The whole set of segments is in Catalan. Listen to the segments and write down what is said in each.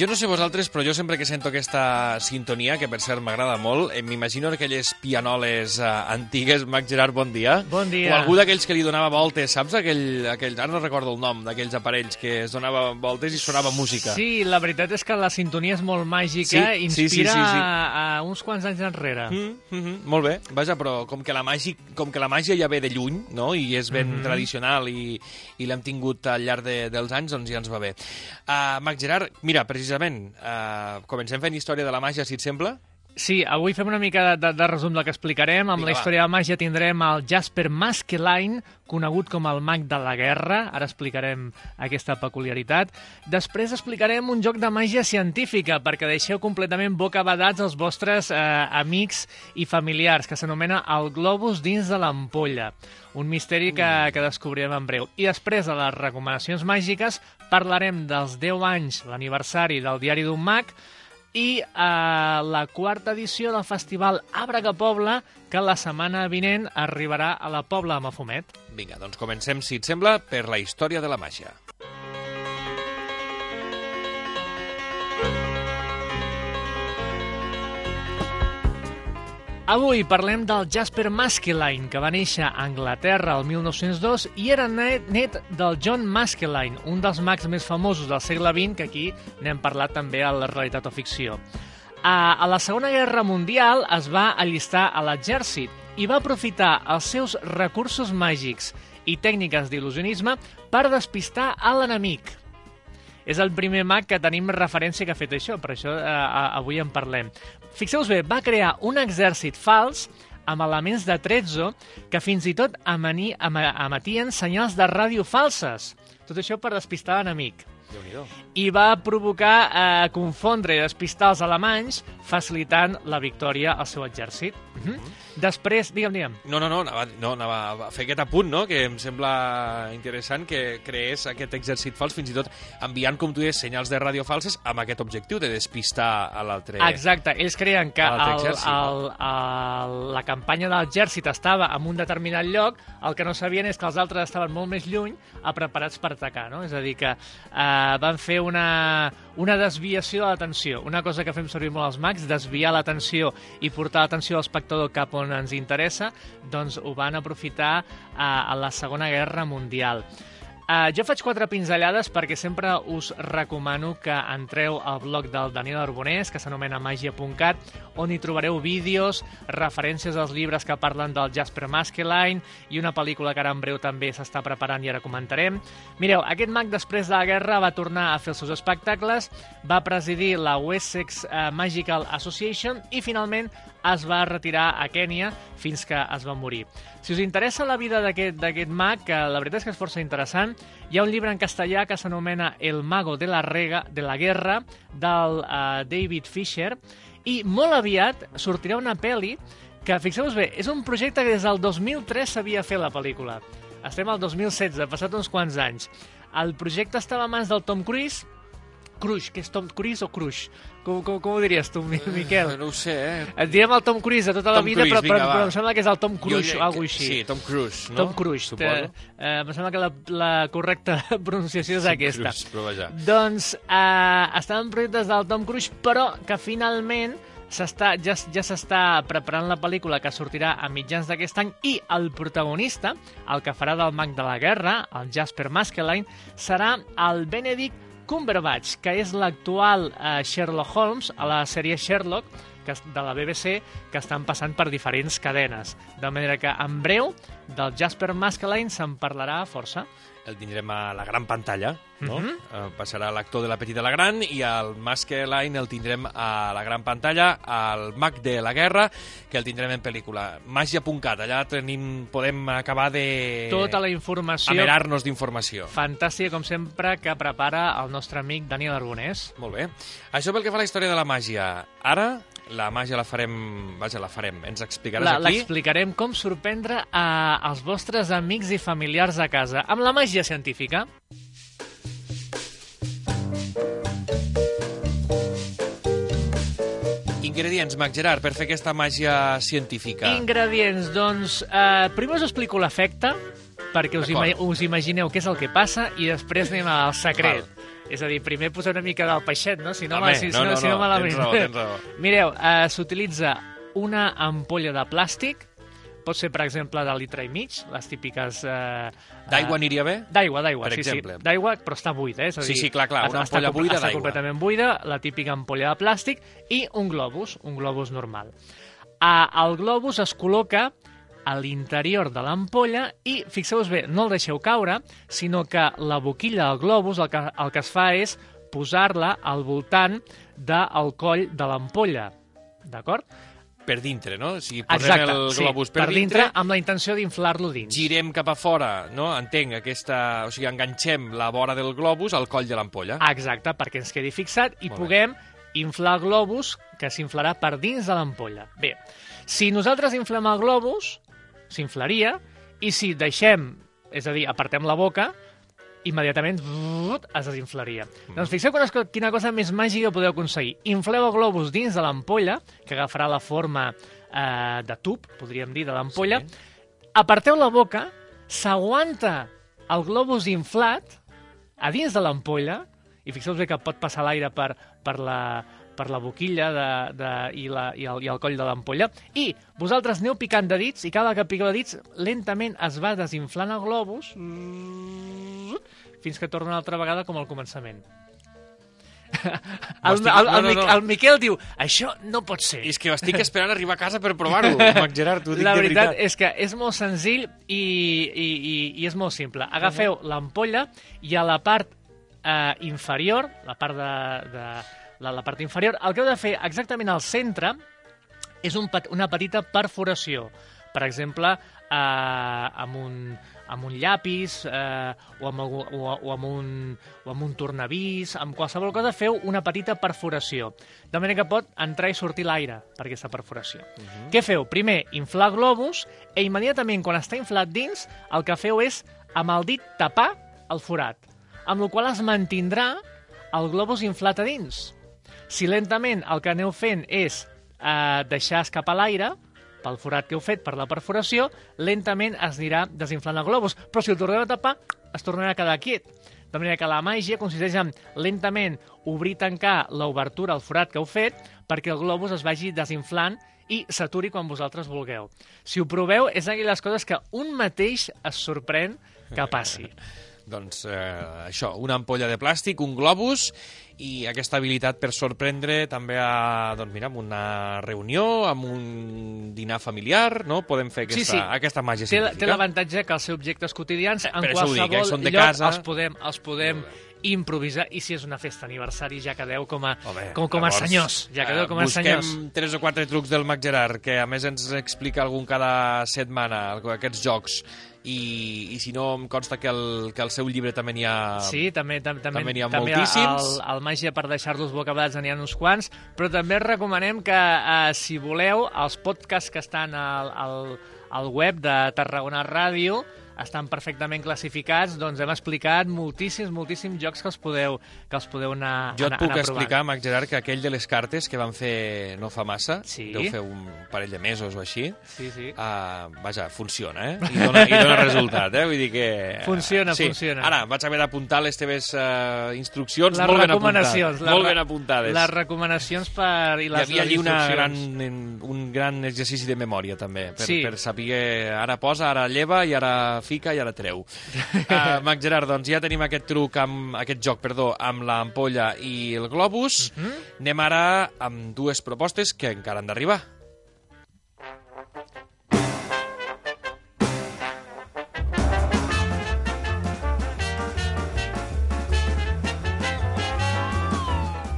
Jo no sé vosaltres, però jo sempre que sento aquesta sintonia, que per cert m'agrada molt, eh, m'imagino aquelles pianoles eh, antigues. Mac Gerard, bon dia. Bon dia. O algú d'aquells que li donava voltes, saps? Aquell, aquell, ara no recordo el nom d'aquells aparells que es donava voltes i sonava música. Sí, la veritat és que la sintonia és molt màgica, Sí, sí, sí, inspira sí, sí. A, a uns quants anys enrere. Mm, mm -hmm. Molt bé, vaja, però com que la màgia, com que la màgia ja ve de lluny, no?, i és ben mm. -hmm. tradicional i, i l'hem tingut al llarg de, dels anys, doncs ja ens va bé. Uh, Mac Gerard, mira, precisament, uh, comencem fent història de la màgia, si et sembla? Sí, avui fem una mica de, de, de resum del que explicarem. Amb Vinga, la va. història de màgia tindrem el Jasper Maskelyne, conegut com el mag de la guerra. Ara explicarem aquesta peculiaritat. Després explicarem un joc de màgia científica, perquè deixeu completament bocabadats els vostres eh, amics i familiars, que s'anomena el globus dins de l'ampolla. Un misteri que, que descobrirem en breu. I després de les recomanacions màgiques parlarem dels 10 anys, l'aniversari del Diari d'un Mag, i eh, la quarta edició del festival Àbrega Pobla, que la setmana vinent arribarà a la Pobla de Mafumet. Vinga, doncs comencem, si et sembla, per la història de la màgia. Avui parlem del Jasper Maskelyne, que va néixer a Anglaterra el 1902 i era net, net del John Maskelyne, un dels mags més famosos del segle XX, que aquí n'hem parlat també a la realitat o ficció. A, a la Segona Guerra Mundial es va allistar a l'exèrcit i va aprofitar els seus recursos màgics i tècniques d'il·lusionisme per despistar a l'enemic. És el primer mag que tenim referència que ha fet això, per això eh, avui en parlem. Fixeu-vos bé, va crear un exèrcit fals amb elements de trezzo que fins i tot emani, em, emetien senyals de ràdio falses. Tot això per despistar l'enemic. I va provocar eh, confondre i despistar els alemanys, facilitant la victòria al seu exèrcit. Mhm. Després, digue'm, digue'm. No, no, no, anava, no, anava a fer aquest apunt, no?, que em sembla interessant que creés aquest exèrcit fals, fins i tot enviant, com tu deies, senyals de ràdio falses amb aquest objectiu de despistar a l'altre... Exacte, ells creien que A l'altre el, el, el, la campanya de l'exèrcit estava en un determinat lloc, el que no sabien és que els altres estaven molt més lluny a preparats per atacar, no? És a dir, que eh, van fer una, una desviació de l'atenció, una cosa que fem servir molt els mags, desviar l'atenció i portar l'atenció de l'espectador cap on ens interessa, doncs ho van aprofitar eh, a la Segona Guerra Mundial. Uh, jo faig quatre pinzellades perquè sempre us recomano que entreu al blog del Daniel Arbonés, que s'anomena magia.cat, on hi trobareu vídeos, referències als llibres que parlen del Jasper Maskelyne i una pel·lícula que ara en breu també s'està preparant i ara comentarem. Mireu, aquest mag després de la guerra va tornar a fer els seus espectacles, va presidir la Wessex eh, Magical Association i finalment es va retirar a Kènia fins que es va morir. Si us interessa la vida d'aquest mag, que la veritat és que és força interessant, hi ha un llibre en castellà que s'anomena El mago de la, rega, de la guerra, del uh, David Fisher, i molt aviat sortirà una pel·li que, fixeu-vos bé, és un projecte que des del 2003 s'havia fet la pel·lícula. Estem al 2016, ha passat uns quants anys. El projecte estava a mans del Tom Cruise, Cruise, que és Tom Cruise o Cruise? Com, com, com ho diries tu, Mi- Miquel? No ho sé, eh? Et diem el Tom Cruise de tota la Tom vida, Cruise, però, però, vinga, va. però em sembla que és el Tom Cruise Jo o diria alguna així. Sí, Tom Cruise, no? Tom Cruise. Suposo. Eh, eh, em sembla que la, la correcta pronunciació és Tom aquesta. Cruise, però vaja. Doncs eh, estaven projectes del Tom Cruise, però que finalment s'està ja, ja s'està preparant la pel·lícula que sortirà a mitjans d'aquest any i el protagonista, el que farà del mag de la guerra, el Jasper Maskelyne, serà el Benedict Cumberbatch, que és l'actual eh, Sherlock Holmes a la sèrie Sherlock que, de la BBC que estan passant per diferents cadenes. De manera que en breu del Jasper Maskelyne se'n parlarà força. El tindrem a la gran pantalla, no? Mhm. Eh, passarà l'actor de la petita a la gran i el Maskelyne el tindrem a la gran pantalla, al mag de la guerra, que el tindrem en pel·lícula. Màgia.cat, allà tenim, podem acabar de... Tota la informació Amerar-nos d'informació. fantàstica, com sempre, que prepara el nostre amic Daniel Arbonés. Molt bé. Això pel que fa a la història de la màgia. Ara, la màgia la farem... Vaja, la farem. Ens explicaràs La- aquí. L'explicarem com sorprendre a, als vostres amics i familiars a casa amb la màgia científica. Ingredients, Mac Gerard, per fer aquesta màgia científica. Ingredients, doncs, eh, primer us explico l'efecte, perquè us, ima us imagineu què és el que passa, i després anem al secret. Val. És a dir, primer posar una mica del peixet, no? Si no, Home, si, no, no, no, si no, no, malament. tens raó, tens raó. Mireu, eh, s'utilitza una ampolla de plàstic, pot ser, per exemple, de litre i mig, les típiques... Eh, D'aigua eh, aniria bé? D'aigua, d'aigua, sí, exemple. sí. D'aigua, però està buida, eh? És a Sí, dir, sí, clar, clar, una està- ampolla està, buida Està d'aigua. completament buida, la típica ampolla de plàstic, i un globus, un globus normal. Ah, el globus es col·loca a l'interior de l'ampolla i, fixeu-vos bé, no el deixeu caure, sinó que la boquilla del globus el que, el que es fa és posar-la al voltant del coll de l'ampolla. D'acord? Per dintre, no? O sigui, posem Exacte, el sí, globus per, per dintre, amb la intenció d'inflar-lo dins. girem cap a fora, no? Entenc, aquesta... O sigui, enganxem la vora del globus al coll de l'ampolla. Exacte, perquè ens quedi fixat i Molt bé. puguem inflar el globus que s'inflarà per dins de l'ampolla. Bé, si nosaltres inflem el globus, s'inflaria, i si deixem, és a dir, apartem la boca, immediatament es desinflaria. Mm. Doncs fixeu quina, co- quina cosa més màgica podeu aconseguir. Infleu el globus dins de l'ampolla, que agafarà la forma eh, de tub, podríem dir, de l'ampolla, Sí. aparteu la boca, s'aguanta el globus inflat a dins de l'ampolla, i fixeu-vos que pot passar l'aire per, per, la, per la boquilla de, de, i, la, i, el, i el coll de l'ampolla, i vosaltres aneu picant de dits, i cada que piqueu de dits, lentament es va desinflant el globus fins que torna una altra vegada com al començament. El, el, estic- el, no, no, no. el Miquel diu, això no pot ser. I és que estic esperant arribar a casa per provar-ho, Mac Gerard, t'ho dic La de veritat, veritat. és que és molt senzill i, i, i, i és molt simple. Agafeu l'ampolla i a la part eh, inferior, la part de, de la, la part inferior, el que heu de fer exactament al centre és un, una petita perforació. Per exemple, eh, amb, un, amb un llapis eh, o, amb, algú- o, o, amb un, o amb un tornavís, amb qualsevol cosa feu una petita perforació. De manera que pot entrar i sortir l'aire per aquesta perforació. Uh -huh. Què feu? Primer, inflar globus i immediatament quan està inflat dins el que feu és amb el dit tapar el forat, amb la qual es mantindrà el globus inflat a dins. Si lentament el que aneu fent és eh, deixar escapar l'aire, pel forat que heu fet, per la perforació, lentament es anirà desinflant el globus. Però si el torneu a tapar, es tornarà a quedar quiet. De manera que la màgia consisteix en lentament obrir i tancar l'obertura al forat que heu fet perquè el globus es vagi desinflant i s'aturi quan vosaltres vulgueu. Si ho proveu, és d'aquelles coses que un mateix es sorprèn que passi. Doncs eh, això, una ampolla de plàstic, un globus i aquesta habilitat per sorprendre també a, doncs mira, amb una reunió, amb un dinar familiar, no? Podem fer aquesta, Sí, sí. aquesta màgia científica. té l'avantatge que els seus objectes quotidians en per ho dic, qualsevol eh, són de lloc casa. els podem, els podem improvisar i si és una festa aniversari ja quedeu com a, Home, com, com a llavors, senyors. Ja quedeu com a busquem senyors. tres o quatre trucs del Mac Gerard, que a més ens explica algun cada setmana, aquests jocs, i, i si no em consta que el, que el seu llibre també n'hi ha... Sí, també, tam, també, també n'hi ha també moltíssims. El, el Màgia per deixar-los bocabadats n'hi ha uns quants, però també recomanem que, eh, si voleu, els podcasts que estan al, al, al web de Tarragona Ràdio estan perfectament classificats, doncs hem explicat moltíssims, moltíssims jocs que els podeu, que els podeu anar, Jo et anar, puc anar explicar, Mac Gerard, que aquell de les cartes que van fer no fa massa, Sí. deu fer un parell de mesos o així, Sí, sí. Uh, vaja, funciona, eh? I dona, i dona resultat, eh? Vull dir que... Funciona, sí. funciona. Ara, vaig haver d'apuntar les teves uh, instruccions Les molt ben apuntades. les Molt ben apuntades. Les recomanacions per... I Hi les, havia allí una gran, un gran exercici de memòria, també, per, Sí. per saber ara posa, ara lleva, i ara fica, i ara treu. Uh, Mac Gerard, doncs ja tenim aquest truc, amb, aquest joc, perdó, amb l'ampolla i el globus. Mhm. Anem ara amb dues propostes que encara han d'arribar.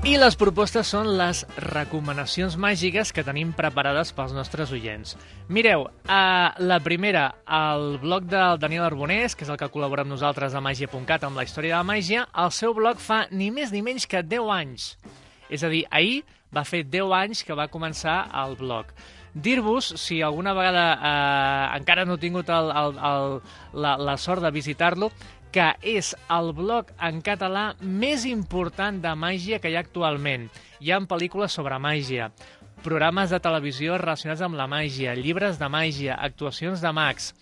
I les propostes són les recomanacions màgiques que tenim preparades pels nostres oients. Mireu, uh, la primera, el blog del Daniel Arbonés, que és el que col·labora amb nosaltres a Màgia.cat amb la història de la màgia, el seu blog fa ni més ni menys que 10 anys. És a dir, ahir va fer 10 anys que va començar el blog. Dir-vos, si alguna vegada eh, encara no he tingut el, el, el, la, la sort de visitar-lo, que és el blog en català més important de màgia que hi ha actualment. Hi ha pel·lícules sobre màgia, programes de televisió relacionats amb la màgia, llibres de màgia, actuacions de mags,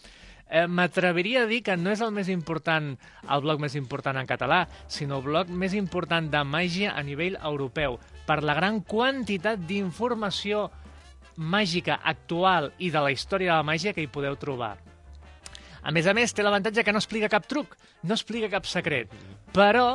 eh, m'atreviria a dir que no és el més important, el blog més important en català, sinó el blog més important de màgia a nivell europeu, per la gran quantitat d'informació màgica actual i de la història de la màgia que hi podeu trobar. A més a més, té l'avantatge que no explica cap truc, no explica cap secret, però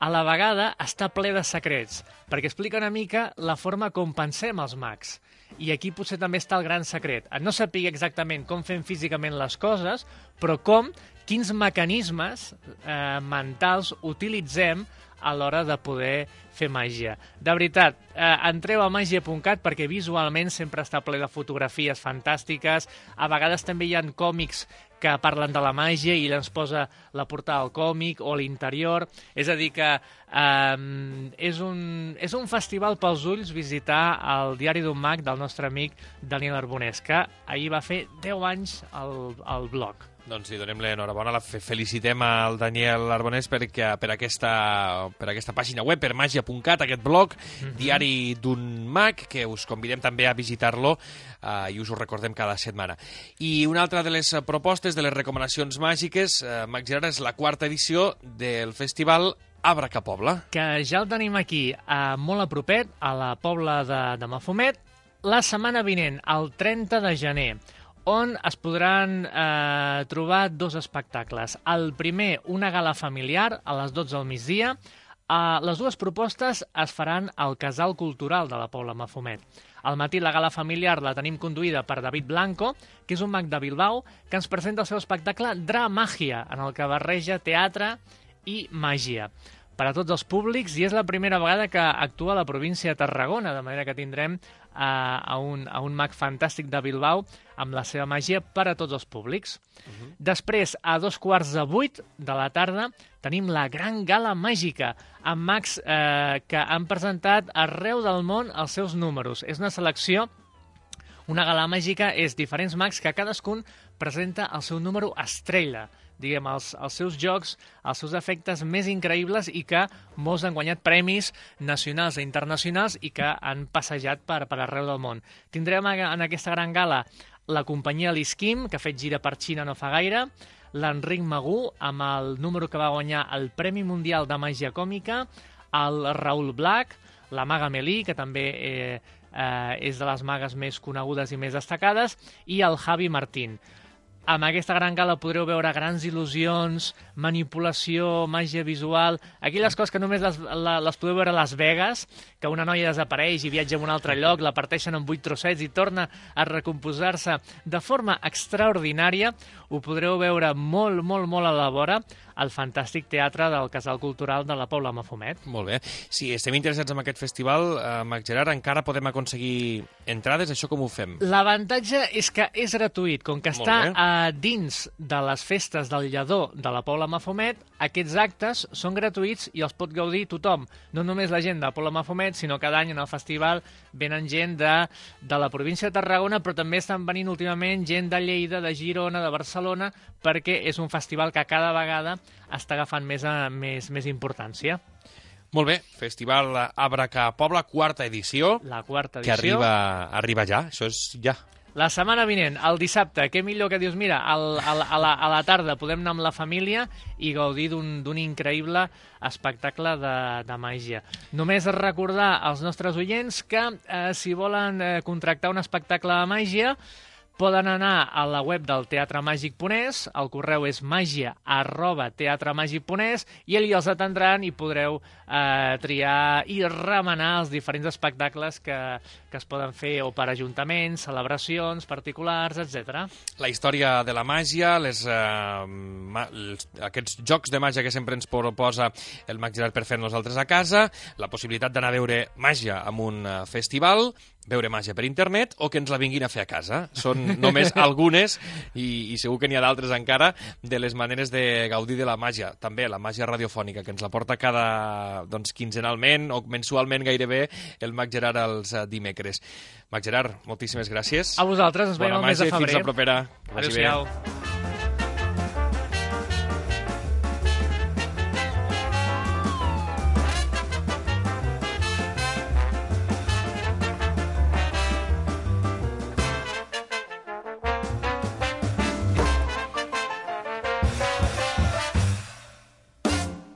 a la vegada està ple de secrets, perquè explica una mica la forma com pensem els mags. I aquí potser també està el gran secret, no saber exactament com fem físicament les coses, però com, quins mecanismes eh, mentals utilitzem a l'hora de poder fer màgia. De veritat, eh, entreu a màgia.cat perquè visualment sempre està ple de fotografies fantàstiques, a vegades també hi ha còmics que parlen de la màgia i ens posa la portada del còmic o l'interior. És a dir, que eh, és, un, és un festival pels ulls visitar el diari d'un mag del nostre amic Daniel Arbonès, que ahir va fer 10 anys al, al blog. Doncs sí, donem l'enhorabona, la felicitem al Daniel Arbonès per, per, aquesta, per aquesta pàgina web, per magia.cat, aquest blog, mm -hmm. diari d'un mag, que us convidem també a visitar-lo eh, i us ho recordem cada setmana. I una altra de les propostes, de les recomanacions màgiques, eh, Mag Gerard, és la quarta edició del festival Abraca Pobla. Que ja el tenim aquí, eh, molt a propet, a la Pobla de, de Mafumet, la setmana vinent, el 30 de gener on es podran eh, trobar dos espectacles. El primer, una gala familiar a les 12 del migdia. Eh, les dues propostes es faran al Casal Cultural de la Pobla Mafumet. Al matí la gala familiar la tenim conduïda per David Blanco, que és un mag de Bilbao, que ens presenta el seu espectacle Dramàgia, en el que barreja teatre i màgia per a tots els públics i és la primera vegada que actua a la província de Tarragona, de manera que tindrem a, a, un, a un mag fantàstic de Bilbao amb la seva màgia per a tots els públics. Uh -huh. Després, a dos quarts de vuit de la tarda, tenim la gran gala màgica amb mags eh, que han presentat arreu del món els seus números. És una selecció una gala màgica és diferents mags que cadascun presenta el seu número estrella diguem, els, els seus jocs, els seus efectes més increïbles i que molts han guanyat premis nacionals i internacionals i que han passejat per, per arreu del món. Tindrem en aquesta gran gala la companyia L'Isquim, que ha fet gira per Xina no fa gaire, l'Enric Magú, amb el número que va guanyar el Premi Mundial de Màgia Còmica, el Raül Black, la Maga Melí, que també eh, eh, és de les magues més conegudes i més destacades, i el Javi Martín. Amb aquesta gran gala podreu veure grans il·lusions, manipulació, màgia visual, aquelles coses que només les, les podeu veure a Las Vegas, que una noia desapareix i viatja a un altre lloc, la parteixen en vuit trossets i torna a recomposar-se de forma extraordinària, ho podreu veure molt, molt, molt a la vora al fantàstic teatre del Casal Cultural de la Paula Mafumet. Molt bé. Si estem interessats en aquest festival, eh, Mac Gerard, encara podem aconseguir entrades? Això com ho fem? L'avantatge és que és gratuït. Com que està a dins de les festes del Lledó de la Paula Mafumet, aquests actes són gratuïts i els pot gaudir tothom. No només la gent de la Paula Mafumet, sinó cada any en el festival venen gent de, de la província de Tarragona, però també estan venint últimament gent de Lleida, de Girona, de Barcelona, perquè és un festival que cada vegada està agafant més, a, més, més importància. Molt bé, Festival Abraca Pobla, quarta edició. La quarta edició. Que arriba, arriba ja, això és ja. La setmana vinent, el dissabte, què millor que dius, mira, al, al, a, la, a la tarda podem anar amb la família i gaudir d'un increïble espectacle de, de màgia. Només recordar als nostres oients que eh, si volen eh, contractar un espectacle de màgia, Poden anar a la web del Teatre Màgic.es, el correu és màgia arroba teatremàgic.es i allà els atendran i podreu eh, triar i remenar els diferents espectacles que, que es poden fer o per ajuntaments, celebracions particulars, etc. La història de la màgia, les, eh, ma, els, aquests jocs de màgia que sempre ens proposa el Mag Gerard per fer nosaltres a casa, la possibilitat d'anar a veure màgia en un eh, festival, veure màgia per internet o que ens la vinguin a fer a casa. Són només algunes, i, i segur que n'hi ha d'altres encara, de les maneres de gaudir de la màgia. També la màgia radiofònica, que ens la porta cada doncs, quinzenalment o mensualment gairebé el Mag Gerard els uh, dimecres. Mag Gerard, moltíssimes gràcies. A vosaltres, ens veiem el mes de febrer. Fins la propera. Adéu-siau.